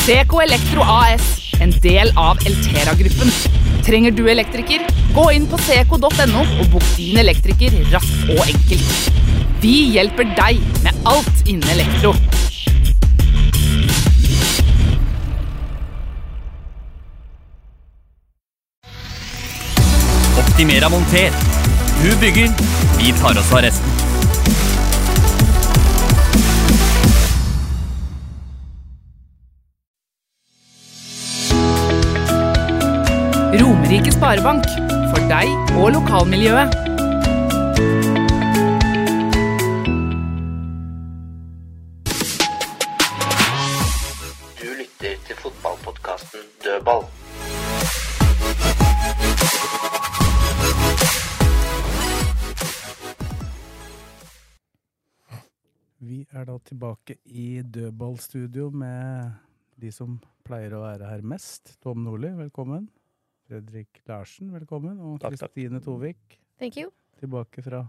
Seko Elektro AS, en del av Eltera-gruppen. Trenger du elektriker? Gå inn på seco.no og bok din elektriker raskt og enkelt. Vi hjelper deg med alt innen elektro. Optimera monter. Du bygger, vi tar oss av resten. Romerike Sparebank. For deg og lokalmiljøet. Du lytter til fotballpodkasten Dødball. Vi er da tilbake i dødballstudio med de som pleier å være her mest. Tom Nordli, velkommen. Fredrik Larsen, velkommen. Og. Kristine Tovik, Thank you. tilbake fra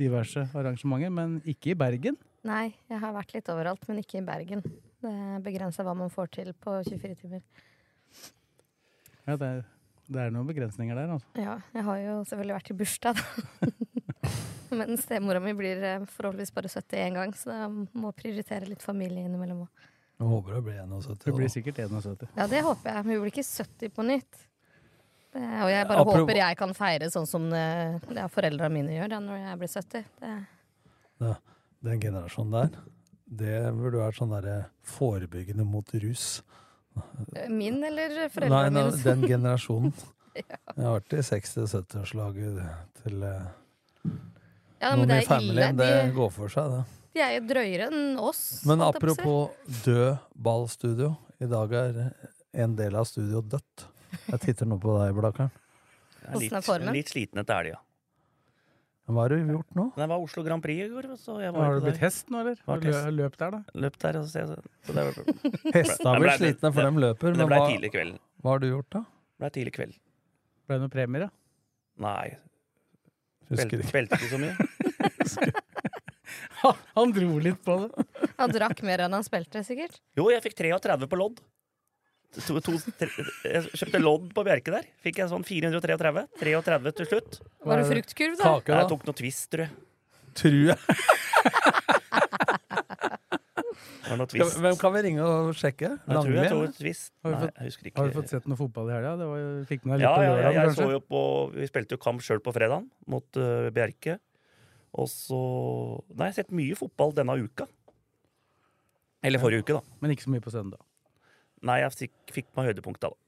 diverse arrangementer, men ikke i Bergen. Nei, jeg har vært litt overalt, men ikke i Bergen. Det begrenser hva man får til på 24 timer. Ja, det er, det er noen begrensninger der, altså. Ja, jeg har jo selvfølgelig vært i bursdag, da. men stemora mi blir eh, forholdsvis bare 71 gang, så jeg må prioritere litt familie innimellom òg. Håper det blir 71. Det blir sikkert 71. Ja, det håper jeg. Men hun blir ikke 70 på nytt. Det, og jeg bare Apropos- håper jeg kan feire sånn som eh, ja, foreldra mine gjør da, når jeg blir 70. Det, Den generasjonen der, det burde vært sånn derre forebyggende mot rus. min eller foreldrene mine? nei, den generasjonen. Ja. Jeg har vært i 60-70-årslaget til eh, Ja, noen i familien. familien. Det De, går for seg, det. de er jo drøyere enn oss. Men apropos død ballstudio. I dag er en del av studioet dødt. Jeg titter nå på deg, Blakkaren. Jeg er Hvordan er litt, formen? litt sliten etter helga. Hva har du gjort nå? Det var Oslo Grand Prix i går, så jeg var Har du blitt hest nå, eller? Har du lø- løpt der, da? Løpt der, og så, så det, var, Hestene Det blir ble- slitne, for dem de løper. det Men ble hva, tidlig kveld. hva har du gjort, da? Det ble tidlig kveld. Ble det noen premier, da? Nei, Husker spilte, ikke. spilte ikke så mye. Han dro litt på det. Han drakk mer enn han spilte, sikkert. Jo, jeg fikk 33 på lodd. To, to, tre, jeg kjøpte lodd på Bjerke der. Fikk jeg sånn 433. 33 til slutt. Var det fruktkurv, da? Kake, Jeg tok noe Twist, tror jeg. Tror jeg. Det noe twist. Hvem kan vi ringe og sjekke? Jeg tror jeg tok? Twist. Har du Nei, fått- jeg ikke. Har vi fått sett noe fotball i helga? Det var Fikk litt Ja, ja, ja, jeg så jo på Vi spilte jo kamp sjøl på fredag mot uh, Bjerke. Og så Nei, jeg har sett mye fotball denne uka. Eller forrige uke, da. Men ikke så mye på søndag. Nei, jeg fikk, fikk meg høydepunktet, da.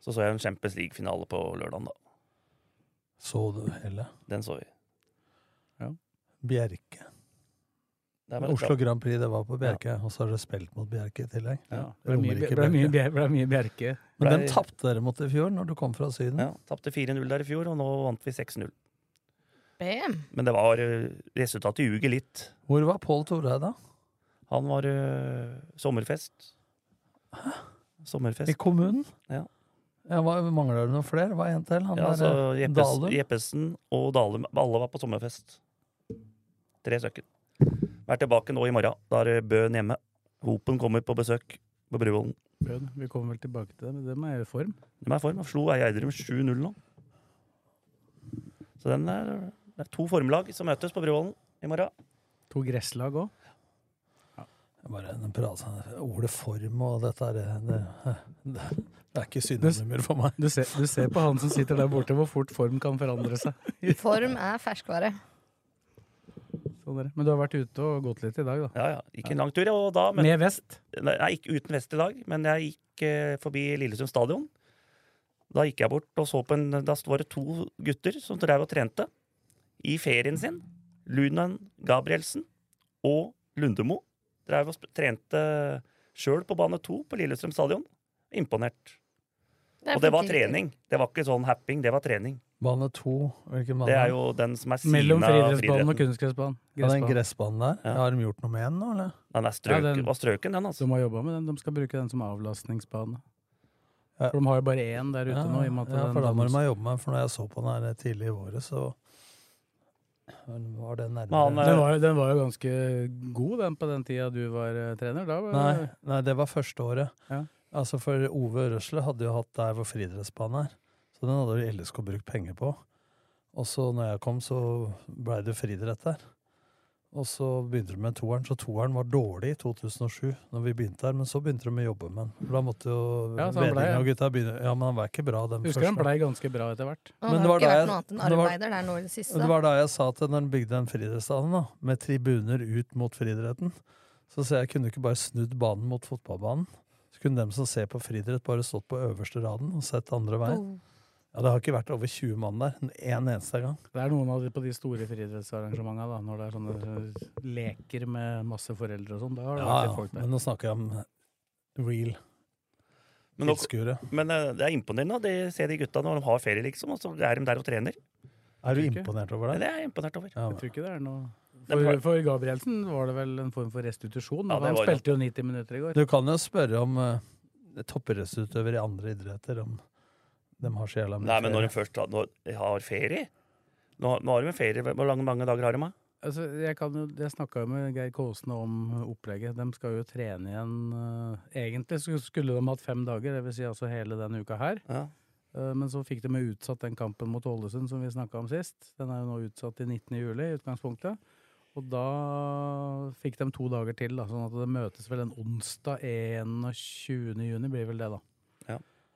Så så jeg en Champions League-finale på lørdag, da. Så du hele? Den så vi. Bjerke. Var litt Oslo. Grand Prix, det var på Bjerke. Og så har dere spilt mot Bjerke i tillegg. Ja. Det ble mye, ble, ble mye, Bjerke. ble mye Bjerke. Men Ble- den tapte dere mot i fjor, når du kom fra Syden. Ja, Tapte 4-0 der i fjor, og nå vant vi 6-0. Men det var uh, Resultatet ljuger litt. Hvor var Pål Toreid, da? Han var uh, sommerfest. Sommerfest. I kommunen? Ja. Ja, hva, mangler det noen flere? Hva er en til? Han Ja, altså, eh, Jeppes, Dalum? Jeppesen og Dalum, alle var på sommerfest. Tre stykker. Vær tilbake nå i morgen. Da er Bøen hjemme. Hopen kommer på besøk på Bruvollen. Bøen, Vi kommer vel tilbake til det, men dem er i form. De er i form. Slo Eidrum 7-0 nå. Så den er, det er to formlag som møtes på Bruvollen i morgen. To gresslag òg. Bare Ordet form og dette er det, det, det, er ikke synonymer for meg. Du ser, du ser på han som sitter der borte, hvor fort form kan forandre seg. Form er ferskvare. Sånn. Men du har vært ute og gått litt i dag, da. Ja, ja. Gikk en lang tur, og da men, Med vest. Nei, ikke uten vest i dag, men jeg gikk eh, forbi Lillesund stadion. Da gikk jeg bort og så på en Da var det to gutter som drev og trente i ferien sin. Lunan Gabrielsen og Lundemo. Drev og sp- trente sjøl på bane to på Lillestrøm stadion. Imponert. Det og det var trening. Det var ikke sånn happing, det var trening. Bane to, hvilken bane? Det er jo den som er siden Mellom friidrettsbanen og kunstgressbanen. Ja, den Gressbanen. der. Ja. Har de gjort noe med den nå, eller? Den er Ja, strøken, den- var strøken, den, altså. De har jobba med den. De skal bruke den som avlastningsbane. Ja. For de har jo bare én der ute Ja, nå. Ja, for da må de ha jobbe med den, for når jeg så på den her tidlig i våre, så var den, Men han, den, var, den var jo ganske god, den, på den tida du var eh, trener. Da var Nei, nei, det var første året. Ja. Altså For Ove Røsle hadde jo hatt der hvor friidrettsbanen er. Så den hadde jo LSK brukt penger på. Og så når jeg kom, så blei det friidrett der. Og så begynte de med toeren, så toeren var dårlig i 2007, når vi begynte der. Men så begynte de å jobbe med den. Da måtte jo Ja, han ble- og gutta begynne Ja, men han var ikke bra, den Husker han første. blei ganske bra etter hvert. Han Men det var da jeg- det var- det var da jeg sa til når han bygde den friidrettsstadion, da, med tribuner ut mot friidretten, så sa jeg kunne ikke bare snudd banen mot fotballbanen. Så kunne dem som ser på friidrett, bare stått på øverste raden og sett andre veien. Oh. Ja, Det har ikke vært over 20 mann der en eneste gang. Det er noen av de på de store friidrettsarrangementene, da, når det er sånne eh, leker med masse foreldre og sånn. Da har det Ja, vært ja, folk der. Men nå snakker jeg om real Men, tilskuere. men eh, det er imponerende å se de gutta når de har ferie, liksom, og så er de der og trener. Er du imponert over Det det? er jeg imponert over. Ja, Jeg tror ikke det er noe For, for Gabrielsen var det vel en form for restitusjon. Ja, han spilte jo 90 minutter i går. Du kan jo spørre om uh, toppidrettsutøvere i andre idretter, om de har så jævla mye Nei, men når de først har, når de har ferie Nå, nå har de ferie. Hvor lange, mange dager har de? da? Altså, jeg kan jeg snakka jo med Geir Kåsene om opplegget. De skal jo trene igjen eh, Egentlig skulle de hatt fem dager, dvs. Si altså hele denne uka her. Ja. Eh, men så fikk de jo utsatt den kampen mot Ålesund som vi snakka om sist. Den er jo nå utsatt til 19. juli i utgangspunktet. Og da fikk de to dager til, da, sånn at det møtes vel en onsdag 21. juni, blir vel det, da.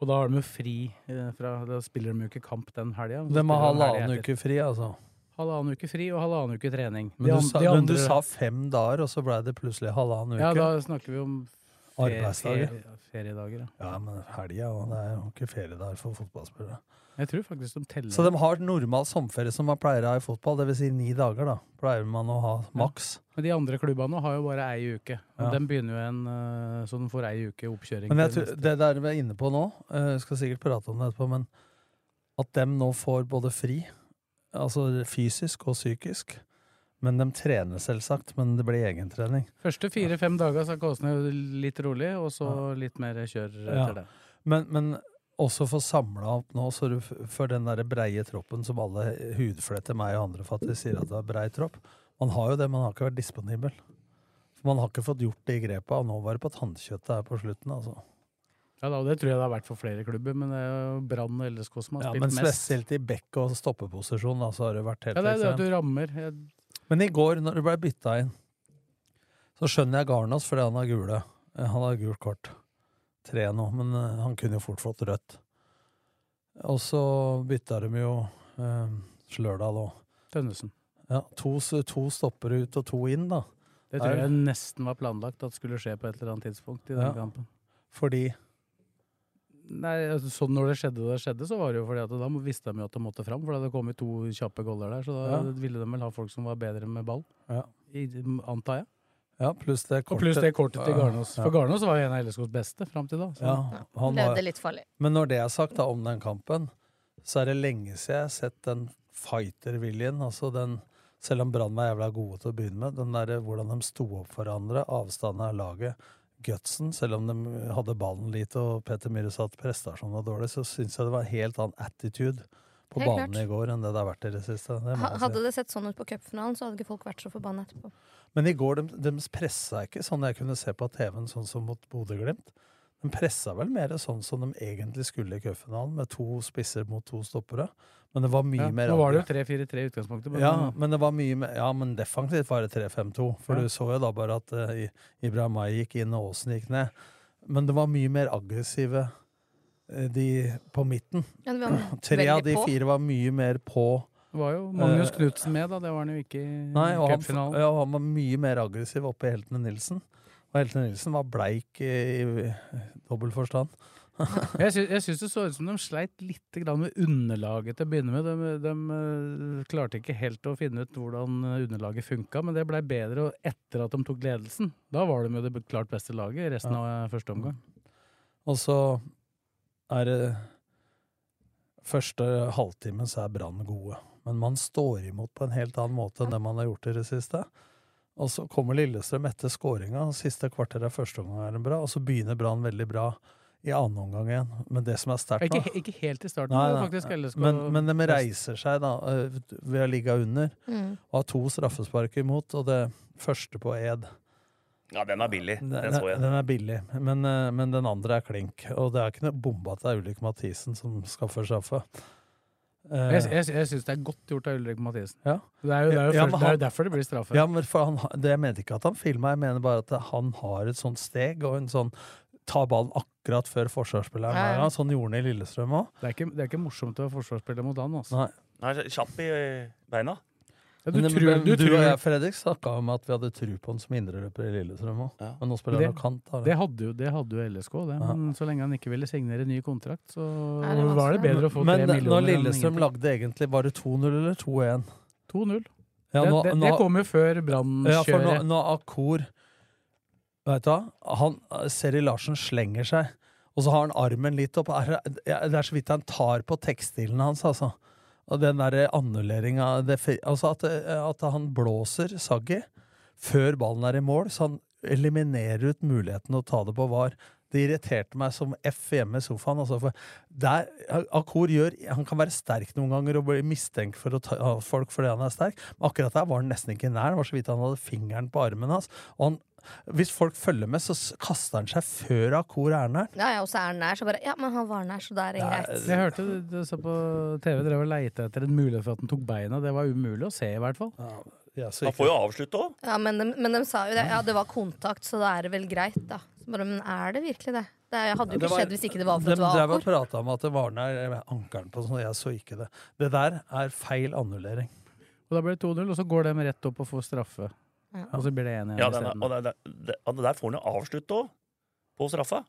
Og da har de jo fri eh, fra Da spiller de jo ikke kamp den helga. De må ha halvannen uke fri, altså. Halvannen uke fri og halvannen uke trening. Men De du, an- sa, men du sa fem dager, og så blei det plutselig halvannen uke. Ja, da snakker vi om Arbeidsdager. ferie- Feriedager, ja. Ja, men helga, og det er jo ikke feriedager for fotballspillere. Jeg tror faktisk de teller. Så de har normal sommerferie som man pleier å ha i fotball, dvs. Si ni dager, da. Pleier man å ha maks. Men de andre klubbene har jo bare ei uke. Og Ja. De begynner jo en, eh, så de får ei uke oppkjøring. Men jeg tror, det der vi er inne på nå, jeg skal sikkert prate om det etterpå, men at dem nå får både fri, altså fysisk og psykisk, men de trener selvsagt, men det blir egentrening. Første fire-fem dager så er Kåsne litt rolig, og så litt mer kjør Ja. det. Men, men også få samla opp nå, så du for den der breie troppen som alle hudfletter meg og andre faktisk sier at det er brei tropp. Man har jo det, man har ikke vært disponibel. For man har ikke fått gjort de grepa, og nå var det på tannkjøttet her på slutten, altså. Ja, da, Det tror jeg det har vært for flere klubber, men det er jo Brann og LSK som har Ja, spilt men mest. spesielt i bekk- og stoppeposisjon, da, så har det vært helt Ja, det er det at du rammer. Jeg, Men i går, når du ble bytta inn, så skjønner jeg Garnås fordi han har gule. Eh, Han har gult kort. Tre nå, men eh, han kunne jo fort fått rødt. Og så bytta de jo eh, Slørdal òg. Tønnesen. Ja, to, to stopper ut og to inn, da. Det tror jeg nesten var planlagt at skulle skje på et eller annet tidspunkt i den Ja. kampen. Fordi Nei, sånn Når det skjedde det skjedde, så var det jo fordi at da visste de jo at de måtte fram. For det hadde kommet to kjappe goller der, så da Ja. ville de vel ha folk som var bedre med ball. Ja. I, antar jeg. Ja, pluss det Og pluss det kortet til Garnås. Ja. For Garnås var jo en av LSKs beste fram til da. Så. Ja, han var- Levde litt farlig. Men når det er sagt da, om den kampen, så er det lenge siden jeg har sett den fighter-viljen. Altså den, selv om Brann var jævla gode til å begynne med, den der hvordan de sto opp for hverandre, avstanden av laget, gutsen, selv om de hadde ballen lite og Petter Myhre sa at prestasjonen var dårlig, så syns jeg det var en helt annen attitude på Helt banen klart. i går enn det det har vært i det siste. Det Ha-. Hadde det sett sånn ut på cupfinalen, så hadde ikke folk vært så forbanna etterpå. Men i går, de, de pressa ikke sånn jeg kunne se på TV-en, sånn som mot Bodø-Glimt. De pressa vel mer sånn som de egentlig skulle i cupfinalen, med to spisser mot to stoppere. Men det var mye Ja, mer Nå var det jo 3-4-3 i utgangspunktet. Ja, men det var mye mer Ja, men defensivt var det 3-5-2. For Ja. du så jo da bare at uh, Ibrahimai gikk inn, og Aasen gikk ned. Men det var mye mer aggressive de på midten. Ja, det var Tre av de på. fire var mye mer på. Det var jo Magnus Eh, Knutsen med, da. Det var han jo ikke i cupfinalen. ja, han var mye mer aggressiv oppe i Heltene Nilsen. Og Heltene Nilsen var bleik i, i dobbel forstand. Jeg, sy jeg syns det så ut som de sleit litt grann med underlaget til å begynne med. De, de eh, klarte ikke helt å finne ut hvordan underlaget funka, men det blei bedre etter at de tok ledelsen. Da var de jo det klart beste laget resten av eh, første omgang. Og så er Første halvtimen så er Brann gode. Men man står imot på en helt annen måte enn det man har gjort i det siste. Og så kommer Lillestrøm etter skåringa. Siste kvarter av første omgang er den bra, og så begynner Brann veldig bra i annen omgang igjen. Men det som er sterkt nå Ikke, ikke helt i starten, Nei, nei, faktisk men, men de reiser seg da øh, ved å ligge under Mm. og har to straffespark imot, og det første på Ed Ja, den er billig. Den den, så jeg. den er billig, men, øh, men den andre er klink. Og det er ikke noe bombe at det er Ulrik Mathisen som skaffer straffe. Eh, Jeg, jeg, jeg syns det er godt gjort av Ulrik Mathisen. Ja. Det er jo, det er jo, Ja, først, han, det er jo derfor det blir straffe. Ja, men for han, det Jeg mente ikke at han filma, jeg mener bare at han har et sånt steg og en sånn Ta ballen akkurat før forsvarsspilleren. Ja, ja. Sånn gjorde han i Lillestrøm òg. Det, det er ikke morsomt å være forsvarsspiller mot han. Altså. Nei. Er kjapp i eh, beina. Ja, du Men, tror- men, du du, og jeg, Fredrik, snakka om at vi hadde tru på han som indreløper i Lillestrøm òg. Men nå spiller han jo kant. Da, det, hadde jo, det hadde jo LSK, det. Ja. Men så lenge han ikke ville signere ny kontrakt, så Nei, det var det bedre å få Men tre millioner. millioner. når Lillestrøm lagde egentlig, var det 2-0 eller 2-1? 2-0. Ja, det, nå- det, det kom jo før brannkjøret. Ja, for nå, nå Akor Vet du hva? Han, Seri Larsen slenger seg, og så har han armen litt opp. Er, det er så vidt han tar på tekstilen hans, altså. Og den derre annulleringa Altså at, at han blåser Saggi før ballen er i mål, så han eliminerer ut muligheten å ta det på var. Det irriterte meg som F hjemme i sofaen. Altså, for der, Akor gjør Han kan være sterk noen ganger og bli mistenkt for å ta folk fordi han er sterk, men akkurat der var han nesten ikke nær. Det var så vidt han hadde fingeren på armen hans. Og han, hvis folk følger med, så kaster han seg før Akor er nær. Ja, ja, og så er han nær, så bare Ja, men han var nær, så da er det greit. Jeg hørte du, du så på TV drev og leita etter en mulighet for at han tok beina. Det var umulig å se, i hvert fall. Ja, Han får jo avslutte òg. Ja, men de, men de sa jo det. Ja, det var kontakt, så da er det vel greit, da. Bare, men er det virkelig det? Det hadde jo ikke var- skjedd hvis ikke det var for De at det var og De prata om at det var nær ankelen på sånn, jeg så ikke det. Det der er feil annullering. Og da ble det 2-0, og så går de rett opp og får straffe. Ja. Og så blir det 1-1 Ja, den isteden. og det, det, det, og det der får han jo avslutte òg. På straffa.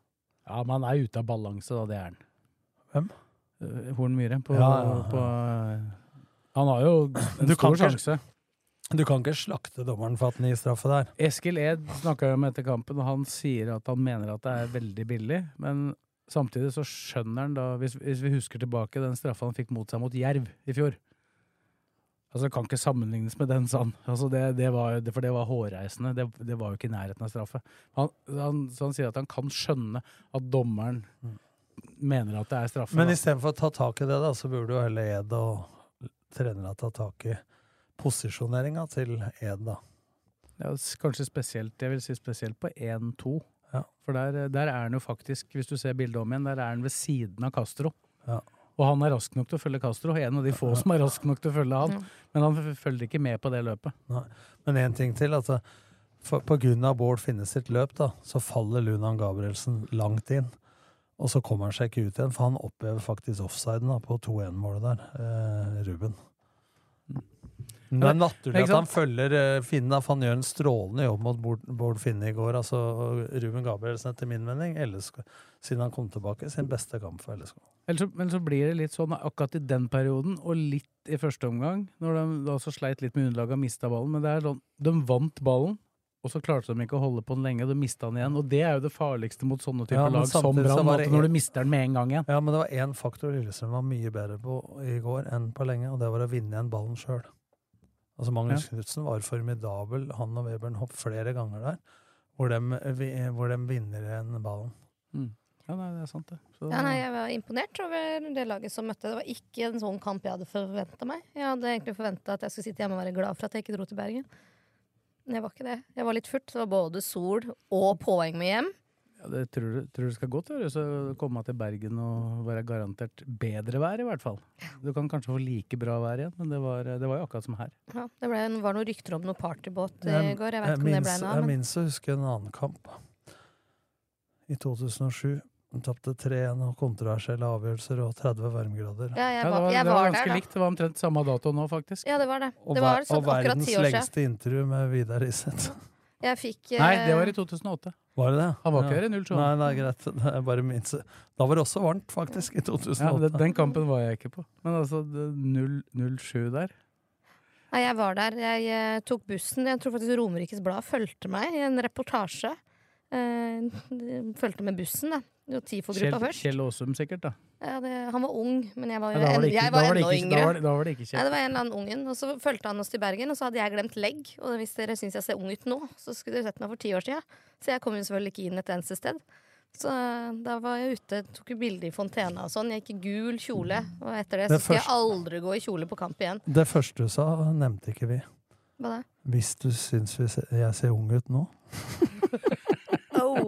Ja, men han er ute av balanse, da. Det er han. Hvem? Eh, Horn Myhre. På, Ja, ja, ja. på Han har jo en Du stor sjanse. Du kan ikke slakte dommeren for at han gir straffe der. Eskil Ed snakka jo om etter kampen, og han sier at han mener at det er veldig billig. Men samtidig så skjønner han da, hvis, hvis vi husker tilbake den straffa han fikk mot seg mot Jerv i fjor Altså kan ikke sammenlignes med den, han. Altså det, det var, det, for det var hårreisende. Det, det var jo ikke i nærheten av straffe. Han, han, så han sier at han kan skjønne at dommeren mener at det er straffe. Men istedenfor å ta tak i det, da, så burde jo heller Ed og trenerne ta tak i posisjoneringa til Ed, da. Ja, kanskje spesielt, jeg vil si spesielt på 1-2. Ja. For der, der er han jo faktisk, hvis du ser bildet om igjen, der er han ved siden av Castro. Ja. Og han er rask nok til å følge Castro, en av de få som er rask nok til å følge han. Men han følger ikke med på det løpet. Nei. Men én ting til. altså for, på grunn av Bård Finne sitt løp, da, så faller Lunan Gabrielsen langt inn. Og så kommer han seg ikke ut igjen, for han opplever faktisk offsiden da, på 2-1-målet der, eh, Ruben. Men det er naturlig at han følger eh, Finne, for han gjør en strålende jobb mot Bård, Bård Finne i går. altså Ruben Gabrielsen, etter min mening, LSK, siden han kom tilbake, sin beste kamp for LSK. Ellers så, men så blir det litt sånn akkurat i den perioden, og litt i første omgang, når de da også sleit litt med underlaget og mista ballen. Men det er sånn, de vant ballen, og så klarte de ikke å holde på den lenge, og de mista den igjen. Og det er jo det farligste mot sånne typer Ja, lag som Brann, når du mister den med en gang igjen. Ja, men det var én faktor Lillestrøm var mye bedre på i går enn på lenge, og det var å vinne igjen ballen sjøl. Altså Magnus Knutsen var formidabel, han og Webern hopp flere ganger der, hvor de, hvor de vinner igjen ballen. Mm. Ja, nei, det er sant, det. Så, Ja, nei, jeg var imponert over det laget som møtte. Det var ikke en sånn kamp jeg hadde forventa meg. Jeg hadde egentlig forventa at jeg skulle sitte hjemme og være glad for at jeg ikke dro til Bergen. Men jeg var ikke det. Jeg var litt furt. Det var både sol og poeng med hjem. Ja, det tror du, tror du skal godt gjøres å komme til Bergen og være garantert bedre vær, i hvert fall. Du kan kanskje få like bra vær igjen, men det var, det var jo akkurat som her. Ja, det ble, var noen rykter om noe partybåt i Jeg, går. Jeg jeg, vet ikke om det ble noe jeg av. Men minnes å huske en annen kamp. I 2007. De tapte 3-1 og kontroversielle avgjørelser og 30 varmegrader. ja, jeg Ja, det var, det var var ganske der, da. litt. Det var omtrent samme dato nå, faktisk. Ja, det var det. Og, Det var sånn og akkurat verdens ti år siden. lengste intervju med Vidar Iseth. Jeg fikk eh, Nei, det var i 2008. Var det det? Han var ikke Ja. her i 07. Nei, nei, greit. Det er bare min Da var det også varmt, faktisk, i Ja, det, den, den kampen var jeg ikke på. Men altså, 0 07 der Nei, jeg var der. Jeg eh, tok bussen. Jeg tror faktisk Romerikes Blad fulgte meg i en reportasje. Eh, fulgte med bussen, da. Kjell, TIFO-gruppa først. Kjell Aasum, sikkert. da Ja, det, han var ung, men jeg var jo Ja, da var en, det ikke- jeg var var ikke- yngre. da var da var det ikke Kjell. Nei, det var en eller annen ungen. Og så fulgte han oss til Bergen, og så hadde jeg glemt legg. Og hvis dere syns jeg ser ung ut nå, så skulle dere sett meg for ti år siden. Så jeg kom jo selvfølgelig ikke inn et eneste sted. Så da var jeg ute, tok jo bilde i fontena og sånn. Jeg gikk i gul kjole, og etter det så Det skal jeg aldri gå i kjole på kamp igjen. Det første du sa, nevnte ikke vi. Hva da? Hvis du syns jeg ser ung ut nå?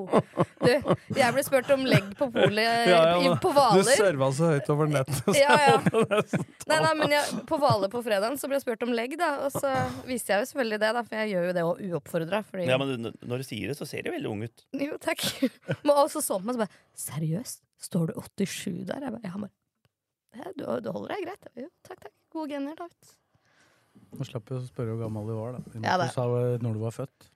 Du, jeg ble spurt om legg på polet Ja, ja, på Hvaler. Du serva så høyt over nettet. Ja, ja. Nei, nei, men jeg, På Hvaler på fredagen så ble jeg spurt om legg, da. Og så viste jeg jo selvfølgelig det, da, for jeg gjør jo det òg uoppfordra. Fordi... Ja, men når du sier det, så ser du veldig ung ut. Jo, takk. og så så på meg så bare Seriøst? Står du 87 der? Jeg bare, ja, men, du, du holder deg greit. Jo, takk, takk. Gode gener, David. Nå slapp vi å spørre hvor gammel du var. da Vi Ja, sa når du var født.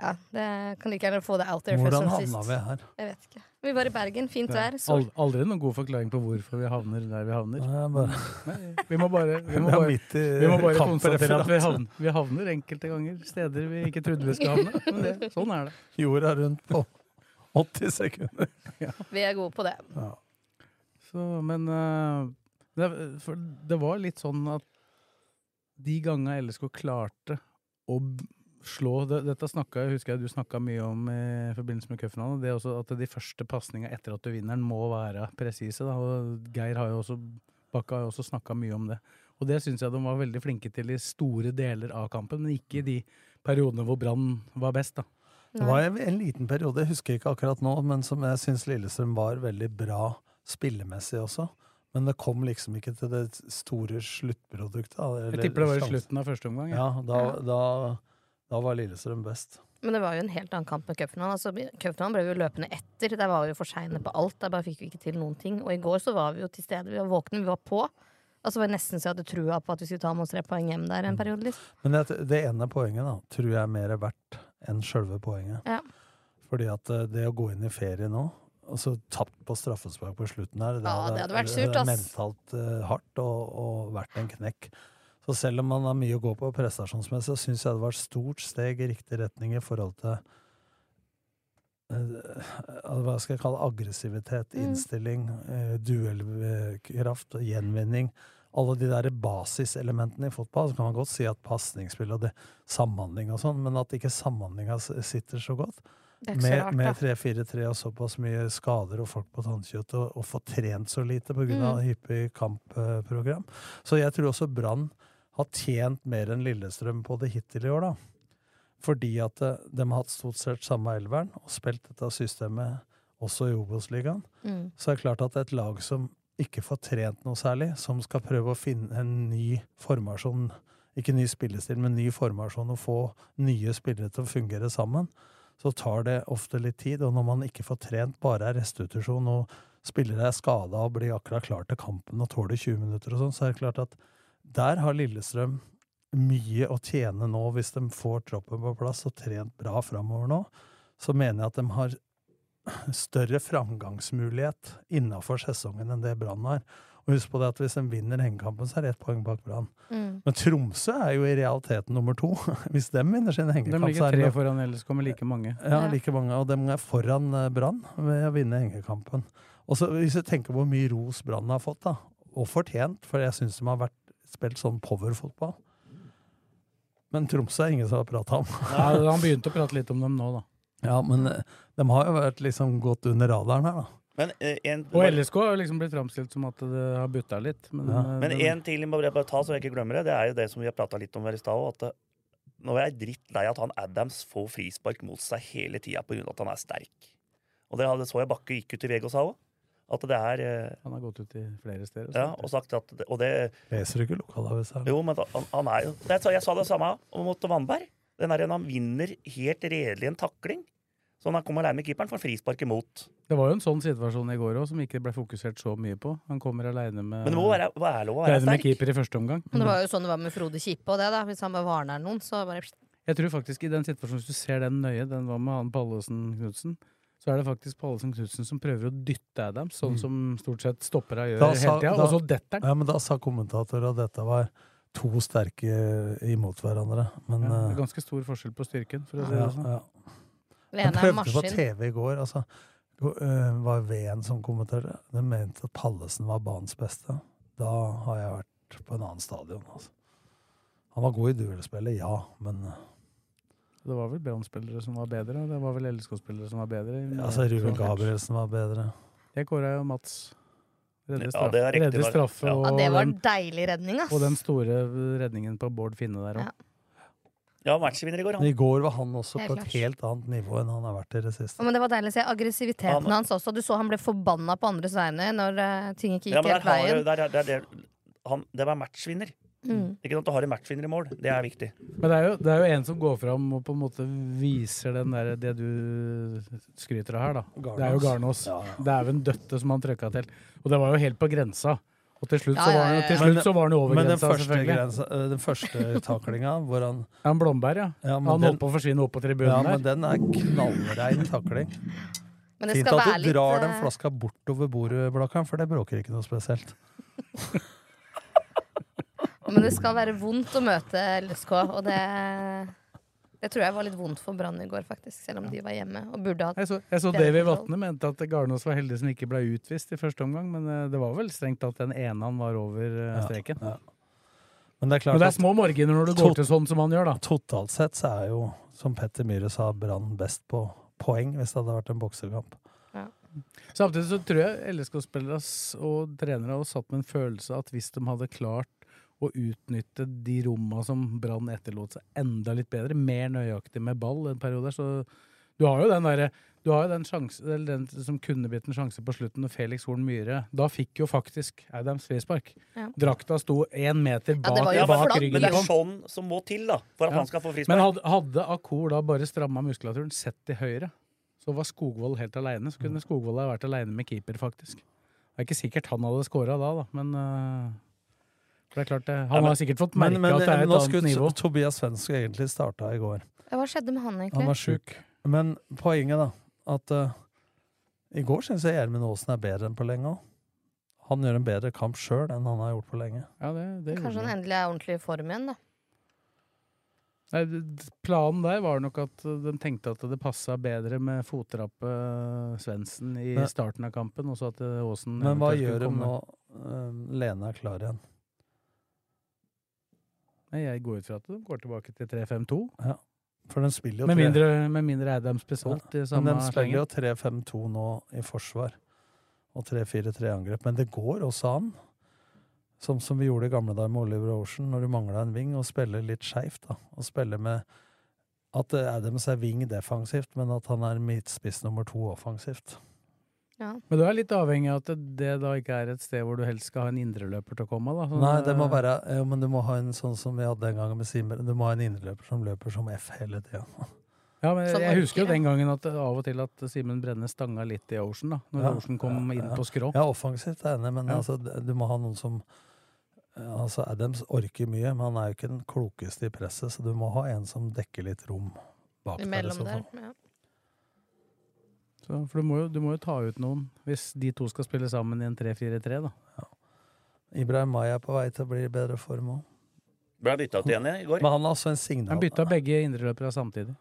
Ja, det kan like gjerne få det out there Hvordan først som havna vi her? Jeg vet ikke. Vi var i Bergen. Fint vær. Sol. aldri noen god forklaring på hvorfor vi havner der vi havner. Nei, bare- Nei, vi må bare, vi må bare, midt i vi må bare konstatere at vi havner, vi havner enkelte ganger steder vi ikke trodde vi skulle havne. Men det, sånn er det. Jorda rundt på 80 sekunder. Vi er gode på det. Ja. Så, men eh, det, for det var litt sånn at de gangene LSK klarte å slå det, Dette snakka, husker jeg du snakka mye om i forbindelse med cupfinalen. Det er også at de første pasningene etter at du vinner den, må være presise. da, og Geir har jo også Bakka har jo også snakka mye om det. Og det syns jeg de var veldig flinke til i store deler av kampen, men ikke i de periodene hvor Brann var best. da. Det var en, en liten periode, jeg husker ikke akkurat nå, men som jeg syns Lillestrøm var veldig bra spillemessig også. Men det kom liksom ikke til det store sluttproduktet. Jeg eller tipper det var i slutten av første omgang. Ja, da, da, da var Lillestrøm best. Men det var jo en helt annen kamp med cupfinalen. Altså, cupfinalen ble vi jo løpende etter. Der var vi jo for seine på alt. Der bare fikk vi ikke til noen ting. Og i går så var vi jo til stede. Vi var våkne, vi var på. Altså det var nesten så jeg hadde trua på at vi skulle ta med oss tre poeng hjem der en periode. Liksom. Men det, det ene poenget da, tror jeg er mer verdt enn sjølve poenget. Ja. Fordi at eh, det å gå inn i ferie nå, og så tapt på straffespark på slutten her, det, Ja, det hadde vært surt, ass. mentalt uh, hardt og, og vært en knekk. Så selv om man har mye å gå på prestasjonsmessig, så syns jeg det var et stort steg i riktig retning i forhold til eh, hva skal jeg kalle aggressivitet, Mm. innstilling, eh, duellkraft, gjenvinning. Alle de der basiselementene i fotball. Så kan man godt si at pasningsspill og det, samhandling og sånn, men at ikke samhandlinga sitter så godt. Så rart, med 3-4-3 og såpass mye skader og folk på tannkjøtt, og, og få trent så lite pga. Mm. hyppig kampprogram. Så jeg tror også Brann har tjent mer enn Lillestrøm på det hittil i år, da. Fordi at eh, de har hatt stort sett samme elveren og spilt dette systemet også i Obos-ligaen. Mm. Så er det klart at et lag som ikke får trent noe særlig, som skal prøve å finne en ny formasjon, ikke ny spillestil, men ny formasjon, og få nye spillere til å fungere sammen, så tar det ofte litt tid. Og når man ikke får trent, bare er restitusjon, og spillere er skada og blir akkurat klar til kampen og tåler 20 minutter og sånn, så er det klart at der har Lillestrøm mye å tjene nå, hvis de får troppen på plass og trent bra framover nå. Så mener jeg at de har større framgangsmulighet innafor sesongen enn det Brann har. Og husk på det at hvis de vinner hengekampen, så er det ett poeng bak Brann. Mm. Men Tromsø er jo i realiteten nummer to. Hvis de vinner sin hengekamp, så ligger er det tre foran LSK med like mange. ja, like mange. Og de er foran eh, Brann ved å vinne hengekampen. Og så Hvis du tenker på hvor mye ros Brann har fått, da, og fortjent, for jeg syns de har vært, spilt sånn powerfotball Men Tromsø er ingen som har prata om. Ja, han begynte å prate litt om dem nå, da. Ja, men eh, de har jo vært liksom gått under radaren her, da. Men eh, en, Og LSK har liksom blitt framstilt som at det har butta litt. Men, Ja. eh, Men en til jeg må bare ta, så jeg ikke glemmer det. Det er jo det som vi har prata litt om her i stad òg. At nå er jeg drittlei at han Adams får frispark mot seg hele tida pga. at han er sterk. Og det så jeg Bakke gikk ut i VG og sa òg. At det er eh, Han har gått ut i flere steder. Ja, og sagt at det, Og det Leser du ikke lokalavisa? Jo, men da- han, han er jo det, er- Jeg sa det samme om mot Vannberg. Den er en han vinner helt redelig en takling. Så han kommer aleine med keeperen, får frispark imot. Det var jo en sånn situasjon i går òg, som ikke ble fokusert så mye på. Han kommer aleine med, Men det må være, være lov å være alene med sterk. keeper i første omgang. Men det var jo sånn det var med Frode Kippe og det, da. Hvis han bare varner noen, så bare Jeg tror faktisk i den situasjonen, hvis du ser den nøye, den var med han Pallesen Knutsen, så er det faktisk Pallesen Knutsen som prøver å dytte Adams, sånn Mm. som stort sett stoppera gjør sa, hele tida, da- og så detter han. Ja, men da sa kommentatoren at dette var to sterke imot hverandre. Men Ja, det eh, er ganske stor forskjell på styrken, for å si ja, det sånn. ja. Det Jeg prøvde på. TV i går. altså øh, var Ven som kommenterte. De mente at Pallesen var banens beste. Da har jeg vært på en annen stadion. Altså. Han var god i duellspillet, ja, men øh, Det var vel Brann-spillere som var bedre, og det var vel LSK-spillere som var bedre. Ja, altså, Ruben Gabrielsen var bedre. Jeg kåra jo Mats. Redde Ja, straffe, det er riktig, redde var- straffe ja. og, Ja, det var en deilig redning, ass. og den store redningen på Bård Finne der òg. Ja. Ja, matchvinner i går, Han. I går var han også på et helt annet nivå enn han har vært i det siste. Ja, men det var deilig å se aggressiviteten Han- hans også. Du så han ble forbanna på andres vegne når uh, ting ikke gikk ja, helt veien. der, er- der, der, han, det var matchvinner. Mm. Ikke sant, Du har en matchvinner i mål. Det er viktig. Men det er, jo, det er jo en som går fram og på en måte viser den der, det du skryter av her, da. Det er jo Garnås. Ja, ja. Det er jo en døtte som han trøkka til. Og det var jo helt på grensa. Og til slutt, Ja, så, ja, var han, til slutt men, så var han jo over Men den grensa, første, selvfølgelig. grensa, øh, den første taklinga, hvor han Ja, Blomberg, ja. ja, Han den, holdt på å forsvinne opp på tribunen ja, der. men den er knallrein takling. Men det Fint skal at være du litt drar den eh, flaska bortover bordet, Blakkaren, for det bråker ikke noe spesielt. Men det skal være vondt å møte LSK, og det Det tror jeg var litt vondt for Brann i går, faktisk. Selv om de var hjemme og burde hatt Jeg så, jeg så Davy. Vatne mente at Garnås var heldig som ikke ble utvist i første omgang, men eh, det var vel strengt tatt den ene han var over eh, Ja, streken. ja. Men det er klart Men det er at små marginer når du går til sånn som han gjør, da. totalt sett så er jo, som Petter Myhre sa, Brann best på poeng hvis det hadde vært en boksekamp. Samtidig så tror jeg LSK-spillere og trenere har satt med en følelse at hvis de hadde klart å utnytte de romma som Brann etterlot seg, enda litt bedre, mer nøyaktig med ball en periode, så du har jo den derre du har jo den, sjanse, eller den som kunne blitt en sjanse på slutten, når Felix Horn Myhre Da fikk jo faktisk Adams frispark. Ja. Drakta sto én meter Ja, bak, det var Ja, men, flatt, ryggen. men det er sånn som må til da for at Ja. han skal få Men hadde, hadde Akor da bare stramma muskulaturen, sett til høyre, så var Skogvold helt aleine. Så kunne Skogvold ha vært aleine med keeper, faktisk. Det er ikke sikkert han hadde scora da, da, men øh, det er klart det. Han har sikkert fått merke men at det er et nå annet skulle nivå. Tobias Svensk skulle egentlig starta i går. Hva skjedde med han, egentlig? Han var sjuk. Men poenget, da, at uh, i går syns jeg Gjermund Aasen er bedre enn på lenge òg. Han gjør en bedre kamp sjøl enn han har gjort på lenge. Ja, det, det Kanskje han han. endelig er ordentlig i form igjen, da. Nei, planen der var nok at øh, de tenkte at det passa bedre med fotrappe Svendsen i Men- starten av kampen, og så at Aasen Men hva gjør de nå? Eh, Lene er klar igjen. Jeg går ut fra at de går tilbake til 3-5-2. Ja. For den spiller jo Med mindre, med mindre Adams blir solgt i Men samme de spiller slengen. jo 3-5-2 nå i forsvar. Og 3-4-3 angrep. Men det går også an, som, som vi gjorde i gamle dager med Oliver Ocean, når du mangla en ving, å spille litt skeivt. Og spille med at eh, Adams er ving defensivt, men at han er midtspiss nummer to offensivt. Ja. Men du er litt avhengig av at det, da ikke er et sted hvor du helst skal ha en indreløper til å komme? da. Sånn, Nei, det må være Jo, men du må ha en sånn som vi hadde den gangen med Simen. Du må ha en indreløper som løper som F hele tida. Ja, men jeg husker jo den gangen at av og til at Simen Brenne stanga litt i Ocean, da. Når Ja, Ocean kom ja, inn på skrå. Ja, offensivt er enig, men Ja. altså, du må ha noen som Altså, Adams orker mye, men han er jo ikke den klokeste i presset, så du må ha en som dekker litt rom bak der. i Imellom så der. Ja. Så, for du må, jo, du må jo ta ut noen hvis de to skal spille sammen i en 3-4-3, da. Ibrahim Maya er på vei til å bli i bedre form òg. Ble bytta ut igjen i går. Men han er også en signal. Han bytta begge indreløpere samtidig.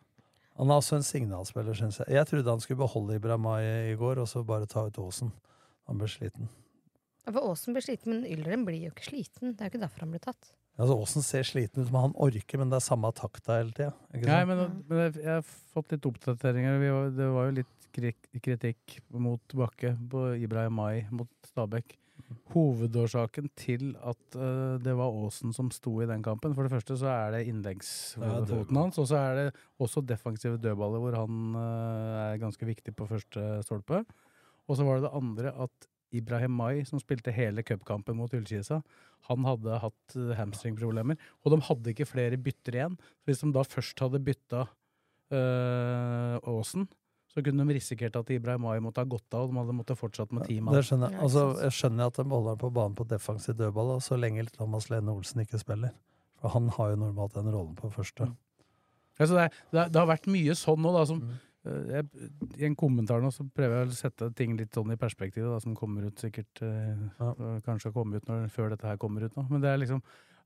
Han er også en signalspiller, syns jeg. Jeg trodde han skulle beholde Ibrahim Maya i går, og så bare ta ut Aasen. Han ble sliten. Ja, For Aasen blir sliten, men Ylren blir jo ikke sliten. Det er jo ikke derfor han blir tatt. Altså, Aasen ser sliten ut, men han orker, men det er samme takta hele tida. Nei, men, men jeg, har fått litt oppdateringer. Vi var, det var jo litt kritikk mot Bakke på Ibrahim Mai mot Stabæk. Hovedårsaken til at uh, det var Aasen som sto i den kampen For det første så er det Ja, innleggsfoten dødball. hans, og så er det også defensive dødballer hvor han uh, er ganske viktig på første stolpe. Og så var det det andre at Ibrahim Mai, som spilte hele cupkampen mot Ullkisa, han hadde hatt øh, hamstringproblemer. Og de hadde ikke flere bytter igjen. Så hvis de da først hadde bytta øh, Aasen, så kunne de risikert at Ibrahim Mai måtte ha gått av, og de hadde måttet fortsatt med ti mann. Det skjønner jeg. Altså, jeg skjønner at de holder på banen på defensiv dødball, så lenge Thomas Lene Olsen ikke spiller. For han har jo normalt den rollen på første. Mm. Altså, det, er, det, det har vært mye sånn nå, da, som Mm. eh, jeg, I en kommentar nå så prøver jeg å sette ting litt sånn i perspektiv, da, som kommer ut sikkert eh, ja. Kanskje kommer ut når, før dette her kommer ut nå. Men det er liksom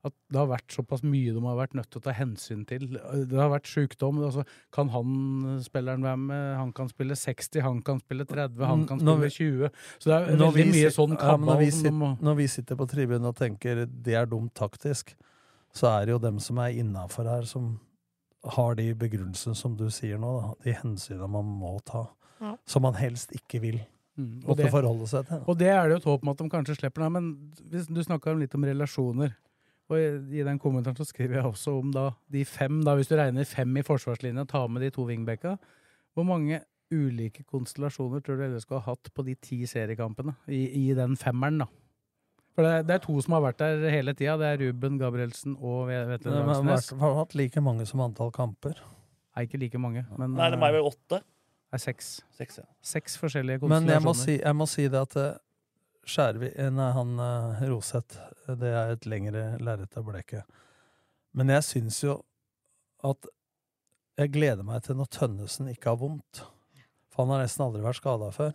at det har vært såpass mye de har vært nødt til å ta hensyn til. Det har vært sykdom. Altså, kan han spilleren være med? Han kan spille 60, han kan spille 30, han kan spille 20. Så det er veldig vi mye sånn ja, når, vi som sit, må når vi sitter på tribunen og tenker det er dumt taktisk, så er det jo dem som er innafor her, som har de begrunnelsene som du sier nå, da. de hensynene man må ta. Ja. Som man helst ikke vil Mm, og det- seg til. Og det er det jo et håp om at de kanskje slipper det. Men hvis du snakka litt om relasjoner. Og i, den kommentaren så skriver jeg også om da de fem, da hvis du regner fem i forsvarslinja, ta med de to wingbacka. Hvor mange ulike konstellasjoner tror du LSK har hatt på de ti seriekampene i, i den femmeren, da? For det er, det er to som har vært der hele tida. Det er Ruben Gabrielsen og Ve- Vetle De Langsnes. vært- har hatt like mange som antall kamper. Nei, ikke like mange. Men, Nei, det er vel åtte? Det er seks. Seks, ja. Seks forskjellige Men jeg må, konstellasjoner. si, jeg må si det at eh, Skjærvik Nei, han uh, Roseth, det er et lengre lerret av bleket. Men jeg syns jo at Jeg gleder meg til når Tønnesen ikke har vondt. For han har nesten aldri vært skada før.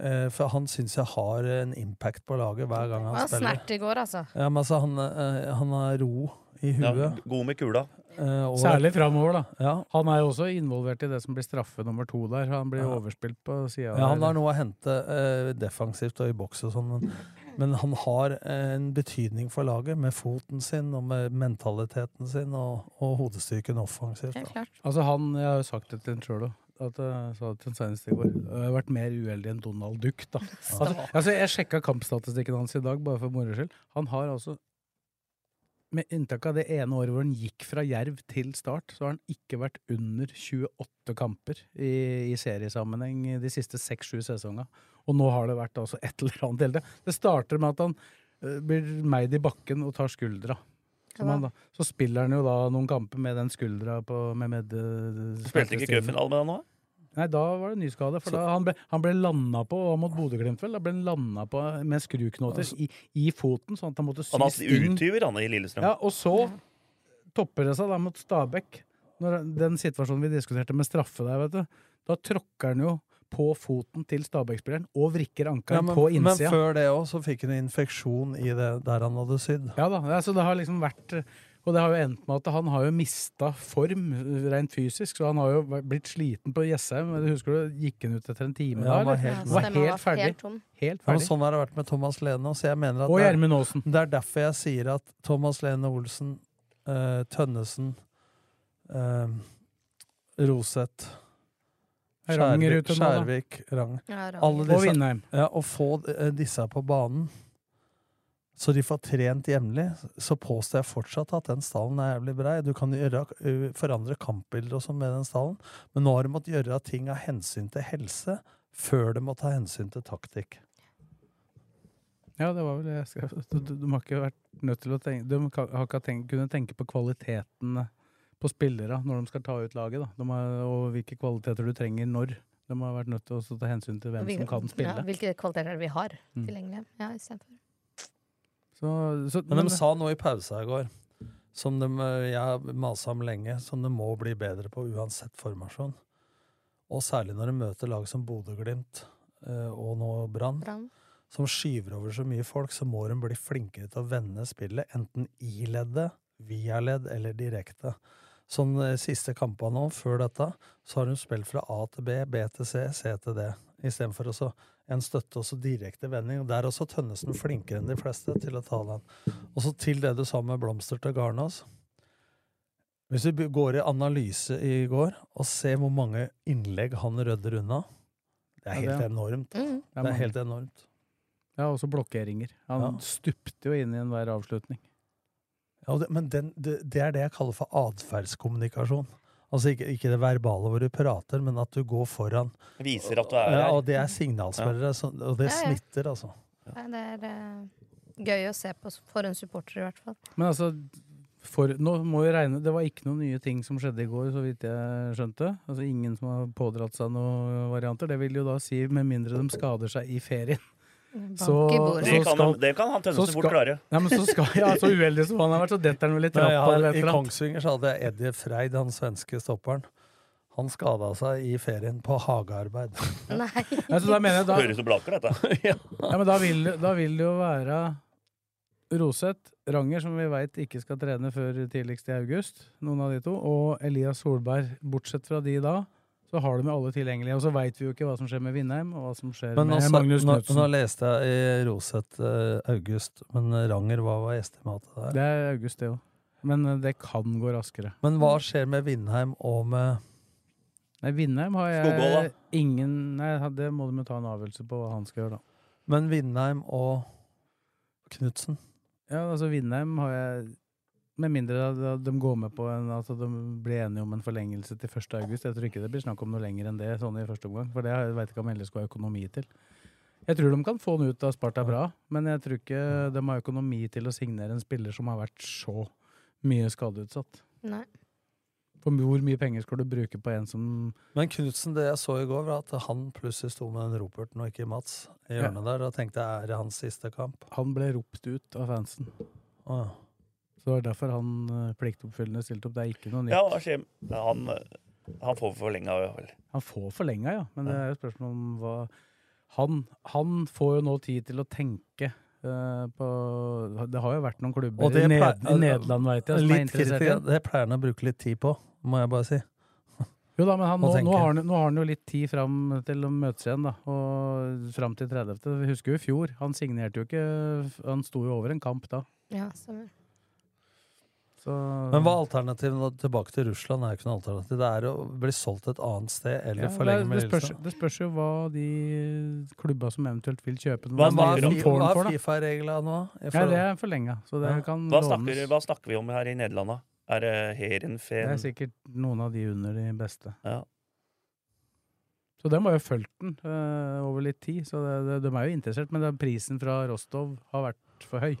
Eh, for han syns jeg har en impact på laget hver gang Han han spiller. snert i går, altså. Ja, men altså, han, eh, han har ro i Ja, god med kula. Eh, og- Særlig framover, da. Ja. Han er jo også involvert i det som blir straffe nummer to der. Han blir overspilt på sida Ja, han har noe å hente eh, defensivt og i boks og sånn, men, men han har eh, en betydning for laget med foten sin og med mentaliteten sin og, og hodestyrken offensivt. Altså han, Jeg har jo sagt det til ham sjøl òg. At jeg sa det til han senest i går. Jeg har vært mer uheldig enn Donald Duck. da. Altså, altså, jeg sjekka kampstatistikken hans i dag, bare for moro skyld. Han har altså med unntak av det ene året hvor han gikk fra Jerv til Start, så har han ikke vært under 28 kamper i, i seriesammenheng de siste seks-sju sesongene. Og nå har det vært altså et eller annet hele det. Det starter med at han uh, blir meid i bakken og tar skuldra. Da, så spiller han jo da noen kamper med den skuldra på med, med, Spilte ikke cupfinale med han nå? Nei, da var det nyskade. For da, han ble, han ble landa på og mot Bodø-Glimt, vel. Da ble han landa på med skruknoter i, i foten, sånn at han måtte sy Han har sting. han i Lillestrøm. Ja, og så topper det seg da mot Stabæk. Når den situasjonen vi diskuterte med straffe der, vet du. Da tråkker han jo på foten til Stabæk-spilleren og vrikker ankelen ja, på men før det òg, så fikk han infeksjon i det der han hadde sydd. Ja da, altså det har liksom vært Og det har jo endt med at han har jo mista form rent fysisk, så han har jo blitt sliten på Jessheim. Husker du, gikk han ut etter en time Ja, da? han var helt- var helt var ferdig. helt. Helt Ja, sånn har det vært med Thomas Lene også, så jeg mener at Og er- Gjermund Aasen. Det er derfor jeg sier at Thomas Lene Olsen, uh, Tønnesen, uh, Roseth Skjærvik. Skjærvik, Rang. Ja, Alle disse, Og Vindheim. Ja, å få eh, disse på banen, så de får trent jevnlig, så påstår jeg fortsatt at den stallen er jævlig brei. Du kan gjøre, forandre kampbilder og sånn med den stallen, men nå har de måttet gjøre ting av hensyn til helse før de må ta hensyn til taktikk. Ja, det var vel det jeg skrev. Du, du, de har ikke vært nødt til å tenke De har ikke tenkt, kunnet tenke på kvaliteten på spillere når de skal ta ut laget. Da. De har, og hvilke kvaliteter du trenger når. De har vært nødt til å ta hensyn til hvem Hvil- som kan spille. Ja, hvilke kvaliteter er vi har Mm. tilgjengelig? Ja, istedenfor. Så, så, Men de sa noe i pausa i går, som de, jeg har masa om lenge, som de må bli bedre på uansett formasjon. Og særlig når de møter lag som Bodø-Glimt ø, og nå Brann. Som skyver over så mye folk, så må de bli flinkere til å vende spillet, enten i leddet, via ledd eller direkte. Sånn eh, siste kampene nå, før dette, så har de spilt fra A til B, B til C, C til D. Istedenfor også en støtte også direkte vending. Og Der er også Tønnesen flinkere enn de fleste til å ta den. Og så til det du sa med Blomster til Garnås. Hvis vi går i analyse i går og ser hvor mange innlegg han rydder unna, det er Ja, helt enormt. Mm. Det er helt enormt. Ja, også blokkeringer. Han Ja. stupte jo inn i enhver avslutning. Ja, det, men den, det, det er det jeg kaller for atferdskommunikasjon. Altså ikke, ikke det verbale hvor du prater, men at du går foran. Viser at du er ja. Og det er signalspillere, så, og det Ja, ja. smitter, altså. Ja. Det er uh, gøy å se på for en supporter, i hvert fall. Men altså, for, nå må vi regne Det var ikke noen nye ting som skjedde i går, så vidt jeg skjønte. Altså Ingen som har pådratt seg noen varianter. Det vil jo da si, med mindre de skader seg i ferien, Så. Det så kan, skal- han- det kan han Tønnesen fort klare. Ja, men så, skal, ja, så uheldig som han har vært, så detter han vel i Nei, jeg trappa. har, I. Kongsvinger så hadde jeg Eddie Freid, han svenske stopperen. Han skada seg i ferien på hagearbeid. Nei. Ja, så da mener jeg da, Høres jo blaker, dette. ja, men da vil, da vil det jo være Roseth, Ranger, som vi veit ikke skal trene før tidligst i august, noen av de to, og Elias Solberg. Bortsett fra de da, så har du med alle tilgjengelige. Og så veit vi jo ikke hva som skjer med Vindheim, og hva som skjer Men med også, Magnus nå, Knutsen. nå leste jeg i Roseth eh, August, men Ranger, hva var estimatet der? Det er august, det òg. Men eh, det kan gå raskere. Men hva skjer med Vindheim og med Nei, Vindheim har jeg Skogål, ingen Nei, det må de ta en avgjørelse på hva han skal gjøre, da. Men Vindheim og Knutsen? Ja, altså Vindheim har jeg Med mindre de går med på en, altså de blir enige om en forlengelse til 1. august. Jeg tror ikke det blir snakk om noe lenger enn det sånn i første omgang. For det veit ikke om LSK har økonomi til. Jeg tror de kan få den ut av Sparta bra, men jeg tror ikke de har økonomi til å signere en spiller som har vært så mye skadeutsatt. Nei. For hvor mye penger skal du bruke på en som Men Knutsen, det jeg så i går, var at han plutselig sto med den roperten og ikke Mats i hjørnet der. og tenkte er det hans siste kamp? Han ble ropt ut av fansen. Å, ja. Så det var derfor han eh, pliktoppfyllende stilte opp. Det er ikke noe nytt. Ja, hva skjer? Ja, Han, han får forlenga, vel. Han får forlenga, ja. Men det er jo spørsmål om hva han, han får jo nå tid til å tenke eh, på Det har jo vært noen klubber Og i, Ned, i Nederland, veit jeg, som er interessert i det pleier han å bruke litt tid på, må jeg bare si. Jo da, men han, nå, nå, har han, nå har han jo litt tid fram til å møtes igjen, da. Og fram til 30. Vi husker jo i fjor. Han signerte jo ikke Han sto jo over en kamp da. Ja, stemmer. Så Men hva er alternativet tilbake til Russland? er jo ikke noe alternativ. Det er å bli solgt et annet sted eller Ja, det, forlenge med det, spørs, det spørs jo hva de klubba som eventuelt vil kjøpe den, Hva, hva er, er. Fifa-reglene nå? Ja, det er forlenga, så Ja. Hva snakker, hva snakker vi om her i Nederland, da? Er det Det er sikkert noen av de under de beste. Ja. Så de har jo fulgt den øh, over litt tid, så det, det, de er jo interessert. Men prisen fra Rostov har vært for høy.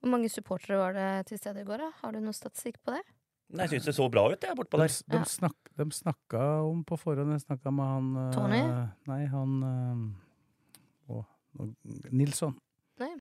Hvor mange supportere var det til stede i går? da? Har du noe statistikk på det? Nei, Jeg syns det så bra ut, jeg, bortpå De, der. de, snak, de snakka om på forhånd Jeg snakka med han Tony? Tony? Nei, han uh, å, Nilsson.